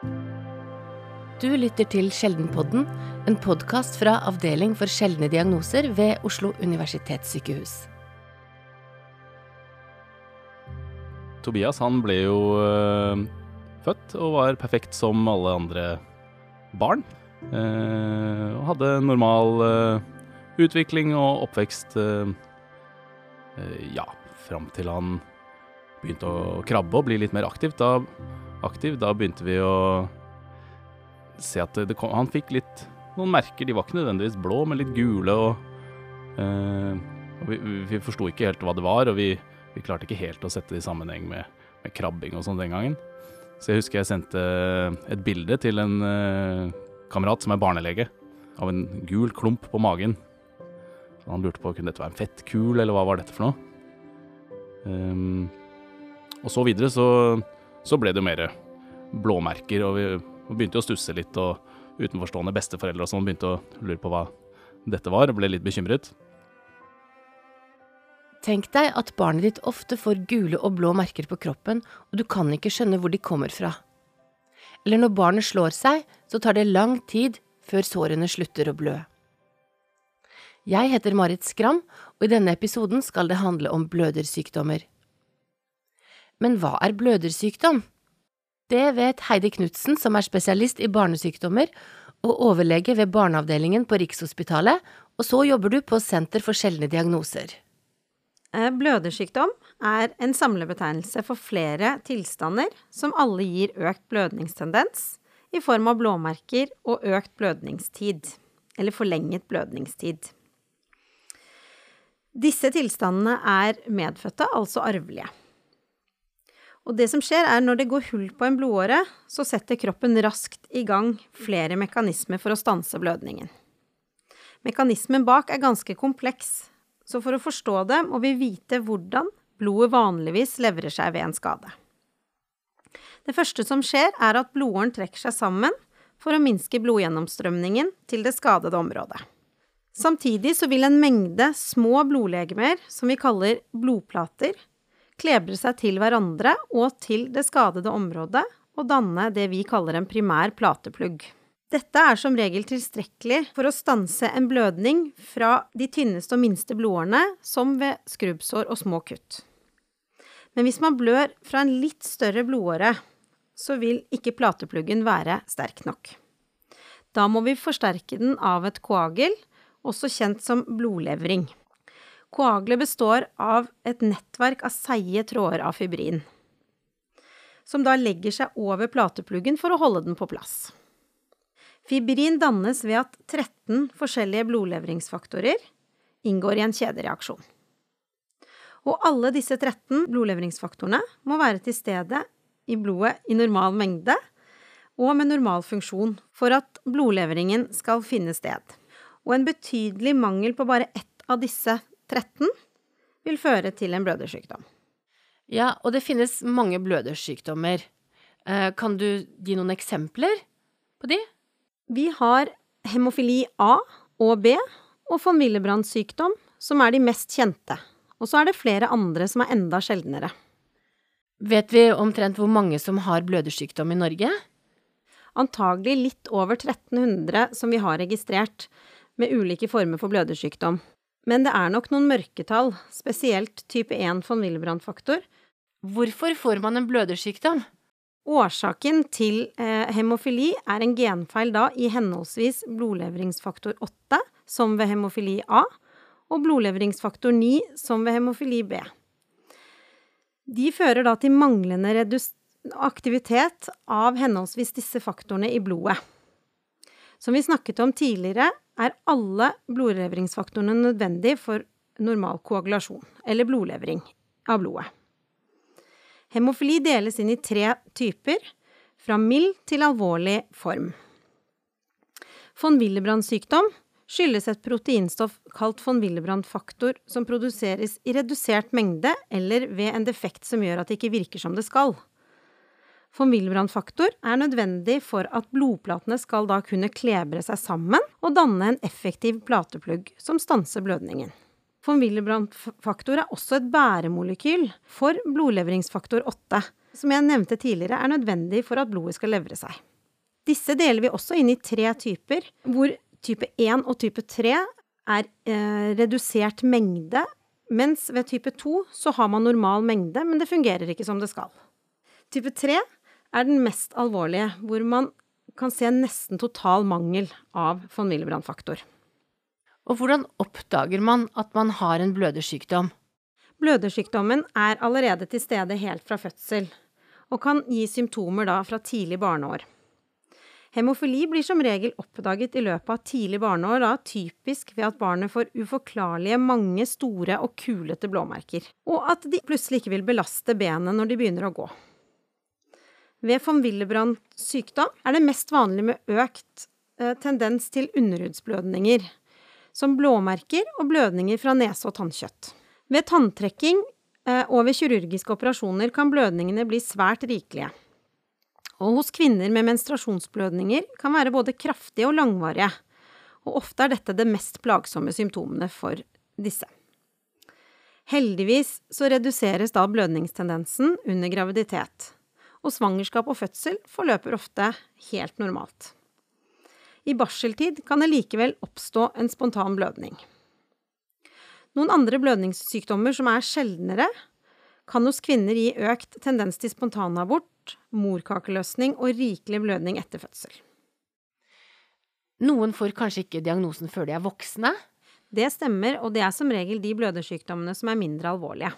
Du lytter til Sjeldenpodden, en podkast fra Avdeling for sjeldne diagnoser ved Oslo universitetssykehus. Tobias han ble jo øh, født og var perfekt som alle andre barn. Eh, og hadde normal øh, utvikling og oppvekst øh, ja, fram til han begynte å krabbe og bli litt mer aktiv. Da, aktiv, da begynte vi å se at det kom, han fikk litt noen merker. De var ikke nødvendigvis blå, men litt gule. Og, eh, og vi, vi forsto ikke helt hva det var, og vi, vi, klarte ikke helt å sette det i sammenheng med, med krabbing og sånn den gangen. Så jeg husker jeg sendte et bilde til en eh, kamerat som er barnelege, av en gul klump på magen. Så han lurte på kunne dette være en fettkul, eller hva var dette for noe. Um, og så videre så, så ble det jo mer blåmerker, og vi begynte begynte å stusse litt, og utenforstående besteforeldre og sånn begynte å lure på hva dette var, og ble litt bekymret. Tenk deg at barnet ditt ofte får gule og blå merker på kroppen, og du kan ikke skjønne hvor de kommer fra. Eller når barnet slår seg, så tar det lang tid før sårene slutter å blø. Jeg heter Marit Skram, og i denne episoden skal det handle om blødersykdommer. Men hva er blødersykdom? Det vet Heidi Knutsen, som er spesialist i barnesykdommer og overlege ved barneavdelingen på Rikshospitalet, og så jobber du på Senter for sjeldne diagnoser. Eh, blødersykdom er en samlebetegnelse for flere tilstander som alle gir økt blødningstendens i form av blåmerker og økt blødningstid, eller forlenget blødningstid. Disse tilstandene er medfødte, altså arvelige. Og det som skjer, er når det går hull på en blodåre, så setter kroppen raskt i gang flere mekanismer for å stanse blødningen. Mekanismen bak er ganske kompleks, så for å forstå det må vi vite hvordan blodet vanligvis levrer seg ved en skade. Det første som skjer, er at blodåren trekker seg sammen for å minske blodgjennomstrømningen til det skadede området. Samtidig så vil en mengde små blodlegemer, som vi kaller blodplater, klebre seg til hverandre og til det skadede området og danne det vi kaller en primær plateplugg. Dette er som regel tilstrekkelig for å stanse en blødning fra de tynneste og minste blodårene, som ved skrubbsår og små kutt. Men hvis man blør fra en litt større blodåre, så vil ikke platepluggen være sterk nok. Da må vi forsterke den av et koagel, også kjent som blodlevring. Koagelet består av et nettverk av seige tråder av fibrin, som da legger seg over platepluggen for å holde den på plass. Fibrin dannes ved at 13 forskjellige blodlevringsfaktorer inngår i en kjedereaksjon. Og alle disse 13 blodlevringsfaktorene må være til stede i blodet i normal mengde og med normal funksjon for at blodleveringen skal finne sted. Og en betydelig mangel på bare ett av disse 13 vil føre til en blødersykdom. Ja, og det finnes mange blødersykdommer. Eh, kan du gi noen eksempler på de? Vi har hemofili A og B og von Willebrands sykdom, som er de mest kjente. Og så er det flere andre som er enda sjeldnere. Vet vi omtrent hvor mange som har blødersykdom i Norge? Antagelig litt over 1300 som vi har registrert, med ulike former for blødersykdom. Men det er nok noen mørketall, spesielt type 1 von Willebrand-faktor. Hvorfor får man en blødersykdom? Årsaken til eh, hemofili er en genfeil da i henholdsvis blodleveringsfaktor 8, som ved hemofili A, og blodleveringsfaktor 9, som ved hemofili B. De fører da til manglende aktivitet av henholdsvis disse faktorene i blodet. Som vi snakket om tidligere, er alle blodleveringsfaktorene nødvendig for normal koagulasjon, eller blodlevering av blodet. Hemofili deles inn i tre typer, fra mild til alvorlig form. Von Willebrand sykdom skyldes et proteinstoff kalt von Willebrand-faktor som produseres i redusert mengde eller ved en defekt som gjør at det ikke virker som det skal. Von Willebrand-faktor er nødvendig for at blodplatene skal da kunne klebre seg sammen og danne en effektiv plateplugg som stanser blødningen. Von Willebrand-faktor er også et bæremolekyl for blodleveringsfaktor 8, som jeg nevnte tidligere, er nødvendig for at blodet skal levre seg. Disse deler vi også inn i tre typer, hvor type 1 og type 3 er eh, redusert mengde, mens ved type 2 så har man normal mengde, men det fungerer ikke som det skal. Type 3 er den mest alvorlige, hvor man kan se nesten total mangel av von Willebrand-faktor. Og hvordan oppdager man at man har en blødersykdom? Blødersykdommen er allerede til stede helt fra fødsel, og kan gi symptomer da fra tidlig barneår. Hemofili blir som regel oppdaget i løpet av tidlig barneår, da typisk ved at barnet får uforklarlige mange store og kulete blåmerker, og at de plutselig ikke vil belaste benet når de begynner å gå. Ved von Willebrand sykdom er det mest vanlig med økt eh, tendens til underhudsblødninger, som blåmerker og blødninger fra nese og tannkjøtt. Ved tanntrekking eh, og ved kirurgiske operasjoner kan blødningene bli svært rikelige. Og hos kvinner med menstruasjonsblødninger kan være både kraftige og langvarige, og ofte er dette det mest plagsomme symptomene for disse. Heldigvis så reduseres da blødningstendensen under graviditet, og svangerskap og fødsel forløper ofte helt normalt. I barseltid kan det likevel oppstå en spontan blødning. Noen andre blødningssykdommer som er sjeldnere, kan hos kvinner gi økt tendens til spontanabort, morkakeløsning og rikelig blødning etter fødsel. Noen får kanskje ikke diagnosen før de er voksne? Det stemmer, og det er som regel de blødersykdommene som er mindre alvorlige.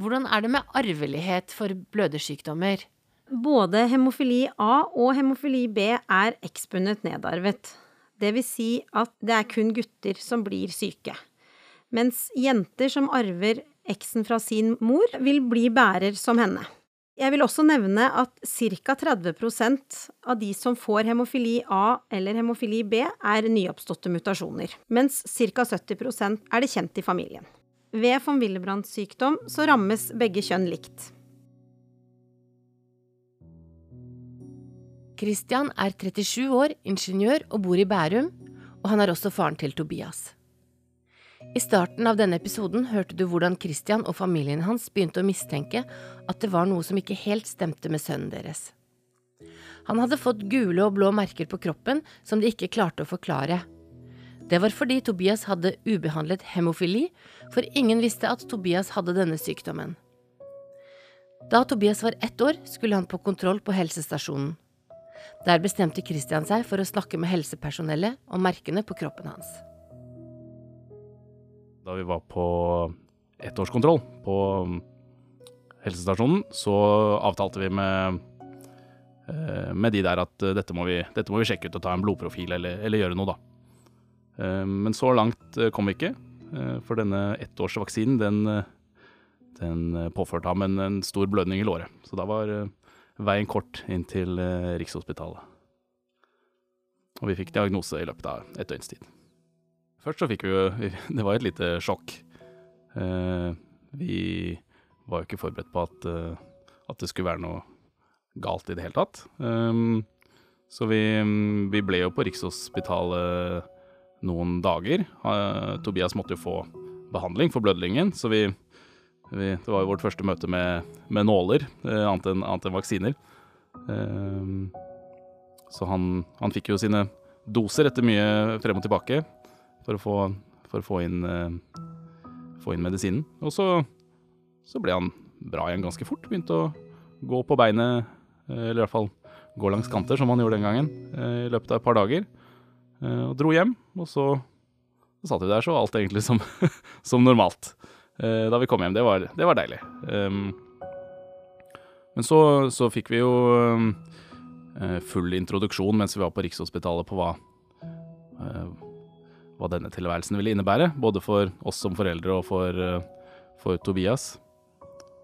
Hvordan er det med arvelighet for blødersykdommer? Både hemofili A og hemofili B er ekspunnet nedarvet. Det vil si at det er kun gutter som blir syke. Mens jenter som arver eksen fra sin mor, vil bli bærer som henne. Jeg vil også nevne at ca. 30% av de som får hemofili A eller hemofili B, er nyoppståtte mutasjoner, mens ca. 70% er det kjent i familien. Ved von Willebrands sykdom så rammes begge kjønn likt. Christian er 37 år, ingeniør og bor i Bærum, og han er også faren til Tobias. I starten av denne episoden hørte du hvordan Christian og familien hans begynte å mistenke at det var noe som ikke helt stemte med sønnen deres. Han hadde fått gule og blå merker på kroppen som de ikke klarte å forklare. Det var fordi Tobias hadde ubehandlet hemofili, for ingen visste at Tobias hadde denne sykdommen. Da Tobias var ett år, skulle han på kontroll på helsestasjonen. Der bestemte Christian seg for å snakke med helsepersonellet om merkene på kroppen hans. Da vi var på ettårskontroll på helsestasjonen, så avtalte vi med, eh, med de der at dette må, vi, dette må vi sjekke ut og ta en blodprofil eller, eller gjøre noe, da. Eh, men så langt eh, kom vi ikke, for denne ettårsvaksinen den, den påførte ham en, en stor blødning i låret. Så da var veien kort inn til eh, Rikshospitalet. Og vi fikk diagnose i løpet av et døgns tid. Først så fikk vi jo Det var et lite sjokk. Eh, vi var jo ikke forberedt på at, eh, at det skulle være noe galt i det hele tatt. Så vi, vi, ble jo på Rikshospitalet noen dager. Tobias måtte jo få behandling for blødningen, så vi vi, det var jo vårt første møte med, med nåler, eh, annet enn en vaksiner. Eh, så han, han, fikk jo sine doser etter mye frem og tilbake for å få, for å få, inn, eh, få inn, medisinen. Og så, så, ble han bra igjen ganske fort. Begynte å gå på beinet, eller i hvert fall gå langs kanter, som han gjorde den gangen, uh, i løpet av et par dager. Uh, og dro hjem, og så, så satt vi der så alt egentlig som, som normalt. Eh, da vi kom hjem. Det var, det var deilig. Um, men så, så, fikk vi jo um, full introduksjon mens vi var på Rikshospitalet på hva, uh, hva denne tilværelsen ville innebære. Både for oss som foreldre og for, uh, for Tobias.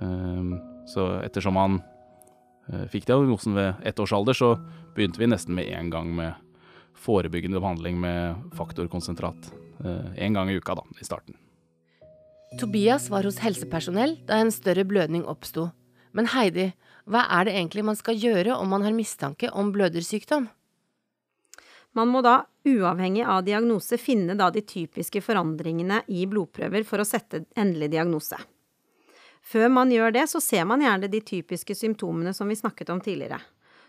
Um, så ettersom han uh, fikk diagnosen ved ett års alder, så begynte vi nesten med en gang med forebyggende behandling med faktorkonsentrat. En gang i uka, da, i starten. Tobias var hos helsepersonell da en større blødning oppsto. Men Heidi, hva er det egentlig man skal gjøre om man har mistanke om blødersykdom? Man må da, uavhengig av diagnose, finne da de typiske forandringene i blodprøver for å sette endelig diagnose. Før man gjør det, så ser man gjerne de typiske symptomene som vi snakket om tidligere,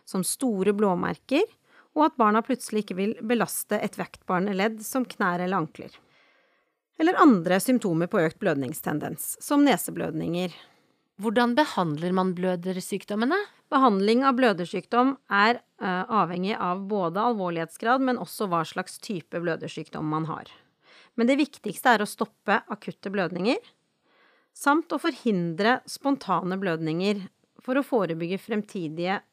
som store blåmerker, og at barna plutselig ikke vil belaste et vektbarende ledd som knær eller ankler. Eller andre symptomer på økt blødningstendens, som neseblødninger. Hvordan behandler man blødersykdommene? Behandling av blødersykdom er uh, avhengig av både alvorlighetsgrad, men også hva slags type blødersykdom man har. Men det viktigste er å stoppe akutte blødninger, samt å forhindre spontane blødninger for å forebygge fremtidige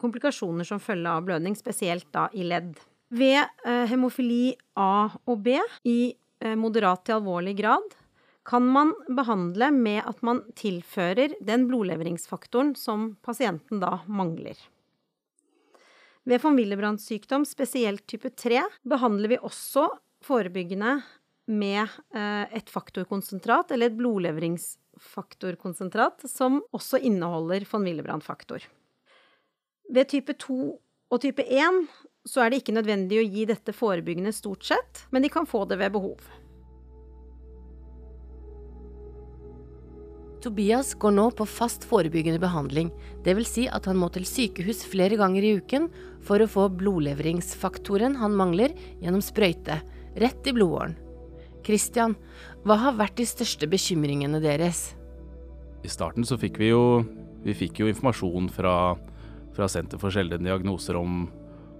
komplikasjoner som følge av blødning, spesielt da i ledd. Ved eh, hemofili A og B i moderat til alvorlig grad kan man behandle med at man tilfører den blodleveringsfaktoren som pasienten da mangler. Ved von Willebrand-sykdom, spesielt type 3, behandler vi også forebyggende med eh, et faktorkonsentrat, eller et blodleveringsfaktorkonsentrat, som også inneholder von Willebrand-faktor. Ved type 2 og type 1 så er det ikke nødvendig å gi dette forebyggende stort sett, men de kan få det ved behov. Tobias går nå på fast forebyggende behandling, dvs. Si at han må til sykehus flere ganger i uken for å få blodleveringsfaktoren han mangler gjennom sprøyte, rett i blodåren. Christian, hva har vært de største bekymringene deres? I starten så fikk vi jo, vi fikk jo informasjon fra fra Senter for sjeldne diagnoser om,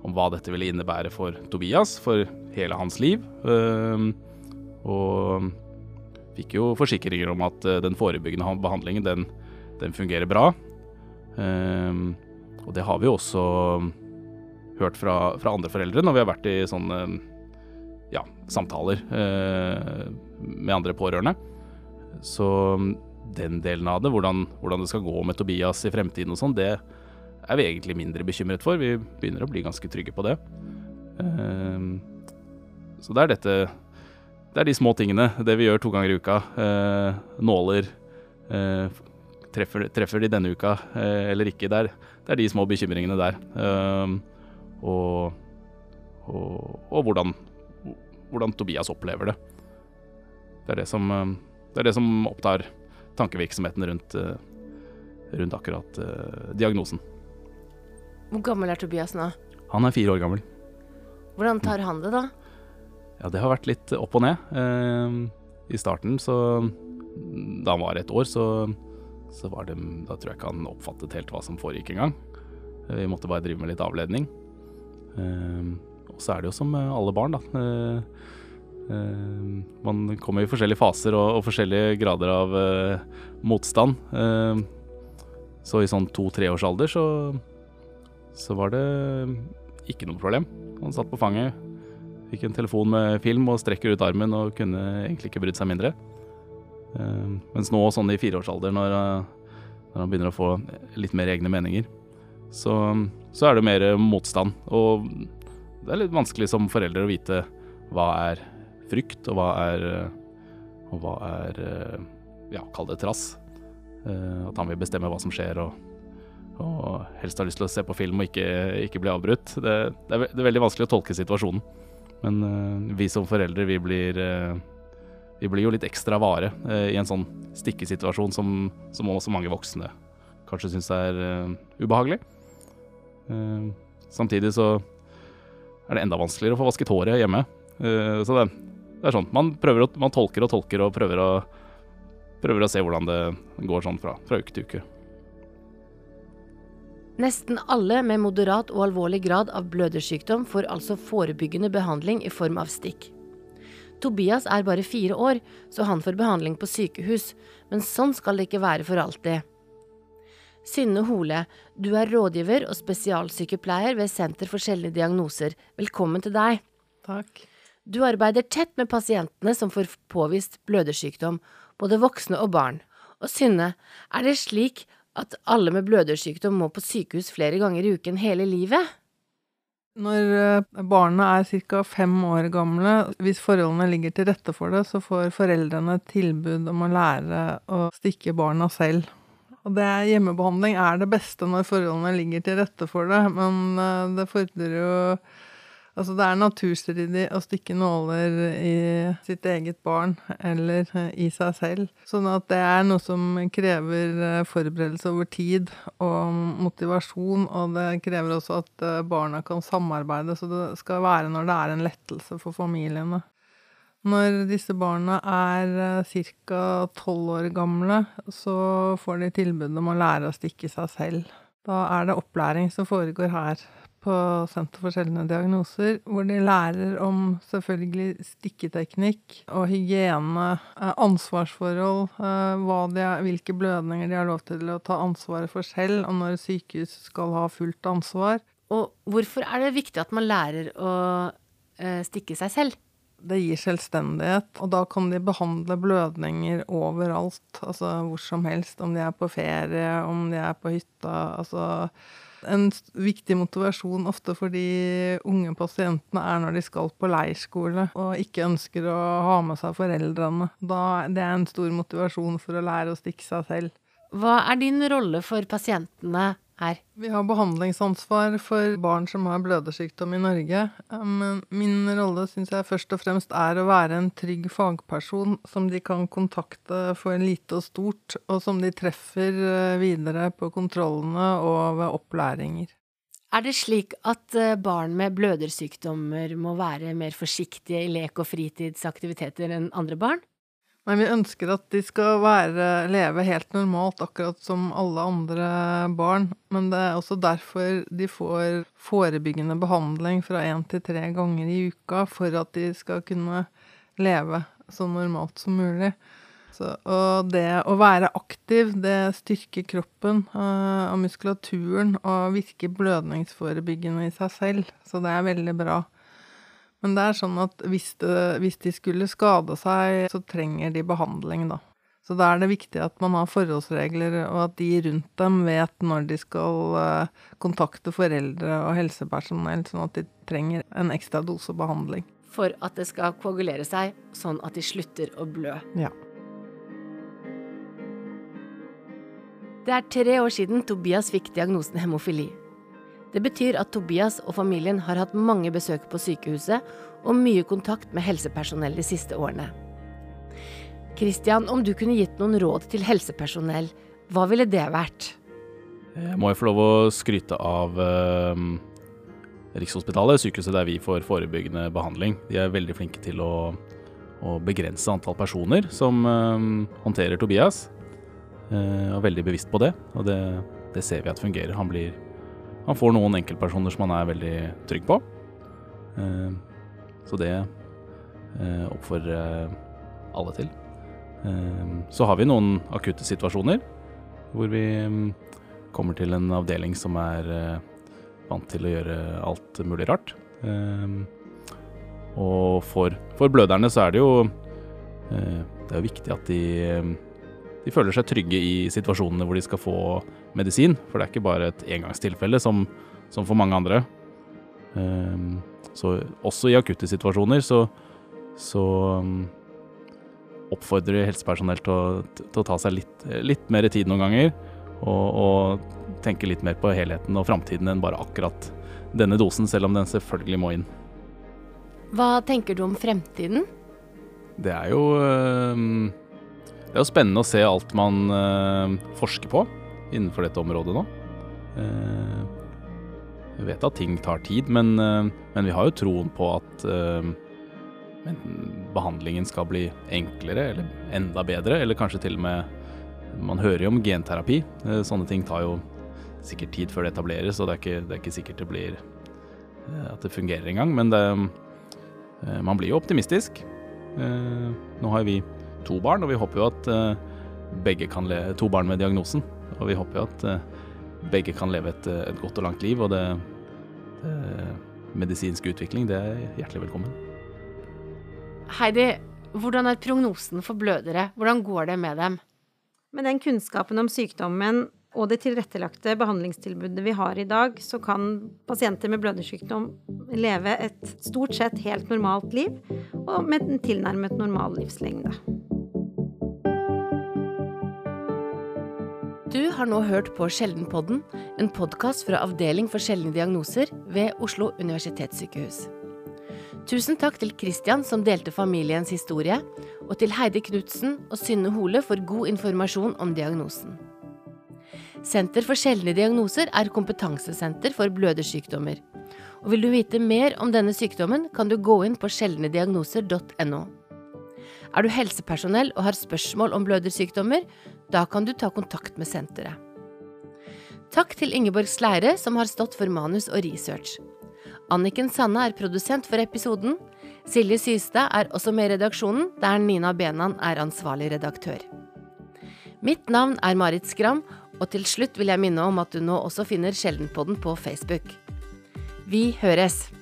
om, hva dette ville innebære for Tobias, for hele hans liv. Uh, og fikk jo forsikringer om at uh, den forebyggende behandlingen, den, den fungerer bra. Uh, og det har vi jo også hørt fra, fra, andre foreldre når vi har vært i sånne ja, samtaler eh, med andre pårørende. Så den delen av det, hvordan, hvordan, det skal gå med Tobias i fremtiden og sånn, det, er vi egentlig mindre bekymret for. Vi begynner å bli ganske trygge på det. Ehm, så det er dette Det er de små tingene. Det vi gjør to ganger i uka. Eh, nåler. Eh, treffer, treffer, de denne uka eh, eller ikke? Det er, det er, de små bekymringene der. Ehm, og, og, og hvordan, hvordan, Tobias opplever det. Det er det som, det er det som opptar tankevirksomheten rundt, rundt akkurat diagnosen. Hvor gammel er Tobias nå? Han er fire år gammel. Hvordan tar han det, da? Ja, det har vært litt opp og ned. Eh, I starten, så Da han var et år, så, så var det Da tror jeg ikke han oppfattet helt hva som foregikk engang. Vi måtte bare drive med litt avledning. Eh, og så er det jo som alle barn, da. Eh, eh man kommer i forskjellige faser og, og forskjellige grader av eh, motstand. Eh, så i sånn to-treårsalder så så var det ikke noe problem. Han satt på fanget, fikk en telefon med film og strekker ut armen og kunne egentlig ikke brydd seg mindre. Uh, mens nå, sånn i fireårsalder, når, når, han begynner å få litt mer egne meninger, så, så, er det mer motstand. Og det er litt vanskelig som forelder å vite hva er frykt, og hva er, og hva er ja, kall det trass. At han vil bestemme hva som skjer og og helst har lyst til å se på film og ikke, ikke bli avbrutt. Det, det, er, det, er, veldig vanskelig å tolke situasjonen. Men uh, vi som foreldre, vi blir, uh, vi blir jo litt ekstra vare uh, i en sånn stikkesituasjon som, som også mange voksne kanskje syns er ubehagelig. samtidig så er det enda vanskeligere å få vasket håret hjemme. så det, det, er sånn. Man, å, man tolker og tolker og prøver å, prøver å se hvordan det går sånn fra, fra uke til uke. Nesten alle med moderat og alvorlig grad av blødersykdom får altså forebyggende behandling i form av stikk. Tobias er bare fire år, så han får behandling på sykehus, men sånn skal det ikke være for alltid. Synne Hole, du er rådgiver og spesialsykepleier ved Senter for sjeldne diagnoser. Velkommen til deg. Takk. Du arbeider tett med pasientene som får påvist blødersykdom, både voksne og barn. Og Synne, er det slik at alle med blødersykdom må på sykehus flere ganger i uken hele livet? Når eh, barna er ca. fem år gamle, hvis forholdene ligger til rette for det, så får foreldrene tilbud om å lære å stikke barna selv. Og det hjemmebehandling er det beste når forholdene ligger til rette for det, men eh, det fordrer jo Altså det er naturstridig å stikke nåler i sitt eget barn eller eh, i seg selv. Sånn at det er noe som krever eh, forberedelse over tid og motivasjon. Og det krever også at eh, barna kan samarbeide, så det skal være når det er en lettelse for familiene. Når disse barna er ca. tolv år gamle, så får de tilbud om å lære å stikke seg selv. Da er det opplæring som foregår her på Senter for sjeldne diagnoser, hvor de lærer om selvfølgelig stikketeknikk og hygiene, eh, ansvarsforhold, eh, er, hvilke blødninger de har lov til å ta ansvaret for selv, og når sykehus skal ha fullt ansvar. Og hvorfor er det viktig at man lærer å eh, stikke seg selv? Det gir selvstendighet, og da kan de behandle blødninger overalt, altså hvor som helst, om de er på ferie, om de er på hytta, altså en viktig motivasjon ofte for de unge pasientene er når de skal på leirskole og ikke ønsker å ha med seg foreldrene. Da, det er en stor motivasjon for å lære å stikke seg selv. Hva er din rolle for pasientene her? Vi har behandlingsansvar for barn som har blødersykdom i Norge. Men min rolle syns jeg først og fremst er å være en trygg fagperson som de kan kontakte for lite og stort, og som de treffer eh, videre på kontrollene og ved opplæringer. Er det slik at eh, barn med blødersykdommer må være mer forsiktige i lek og fritidsaktiviteter enn andre barn? Nei, vi ønsker at de skal være, leve helt normalt, akkurat som alle andre barn. Men det er også derfor de får forebyggende behandling fra én til tre ganger i uka, for at de skal kunne leve så normalt som mulig. Så, og det å være aktiv, det styrker kroppen og muskulaturen og virker blødningsforebyggende i seg selv. Så det er veldig bra. Men det er sånn at hvis, det, hvis, de skulle skade seg, så trenger de behandling, da. Så da er det viktig at man har forholdsregler, og at de rundt dem vet når de skal uh, kontakte foreldre og helsepersonell, sånn at de trenger en ekstra dose behandling. For at det skal koagulere seg, sånn at de slutter å blø. Ja. Det er tre år siden Tobias fikk diagnosen hemofili. Det betyr at Tobias og familien har hatt mange besøk på sykehuset og mye kontakt med helsepersonell de siste årene. Christian, om du kunne gitt noen råd til helsepersonell, hva ville det vært? Jeg må jo få lov å skryte av eh, Rikshospitalet, sykehuset der vi får forebyggende behandling. De er veldig flinke til å, å begrense antall personer som eh, håndterer Tobias. Eh, og veldig bevisst på det, og det, det ser vi at fungerer. Han blir han får noen enkeltpersoner som han er veldig trygg på. Eh, så det eh, oppfordrer alle til. Eh, så har vi noen akutte situasjoner hvor vi mm, kommer til en avdeling som er vant til å gjøre alt mulig rart. Og for, for bløderne så er det jo Det er jo viktig at de, de føler seg trygge i situasjonene hvor de skal få medisin, for det er ikke bare et engangstilfelle som, som for mange andre. Um, så også i akutte situasjoner så, så um, oppfordrer helsepersonell til å, til å, ta seg litt, litt mer tid noen ganger. Og, og, tenke litt mer på helheten og framtiden enn bare akkurat denne dosen, selv om den selvfølgelig må inn. Hva tenker du om fremtiden? Det er jo um, Det er jo spennende å se alt man uh, forsker på innenfor dette området nå. Uh, jeg vet at ting tar tid, men, uh, men vi har jo troen på at eh, behandlingen skal bli enklere eller enda bedre, eller kanskje til og med Man hører jo om genterapi. Sånne ting tar jo sikkert tid før det etableres, og det er ikke, det er ikke sikkert det blir at det fungerer engang. Men det, man blir jo optimistisk. Nå har vi to barn, og vi håper jo at begge kan le to barn med diagnosen. Og vi håper jo at eh, begge kan leve et, eh, et, godt og langt liv, og det, det medisinske utvikling, det er hjertelig velkommen. Heidi, hvordan er prognosen for blødere? Hvordan går det med dem? Med den kunnskapen om sykdommen og det tilrettelagte behandlingstilbudet vi har i dag, så kan pasienter med blødersykdom leve et stort sett helt normalt liv, og med en tilnærmet normal livslengde. Du har nå hørt på Sjeldenpodden, en podkast fra Avdeling for sjeldne diagnoser ved Oslo universitetssykehus. Tusen takk til Christian som delte familiens historie, og til Heidi Knutsen og Synne Hole for god informasjon om diagnosen. Senter for sjeldne diagnoser er kompetansesenter for blødersykdommer. Og vil du vite mer om denne sykdommen, kan du gå inn på sjeldnediagnoser.no. Er du helsepersonell og har spørsmål om blødersykdommer, da kan du ta kontakt med senteret. Takk til Ingeborg Sleire, som har stått for manus og research. Anniken Sanne er produsent for episoden. Silje Systad er også med i redaksjonen, der Nina Benan er ansvarlig redaktør. Mitt navn er Marit Skram, og til slutt vil jeg minne om at du nå også finner Sjeldenpodden på Facebook. Vi høres!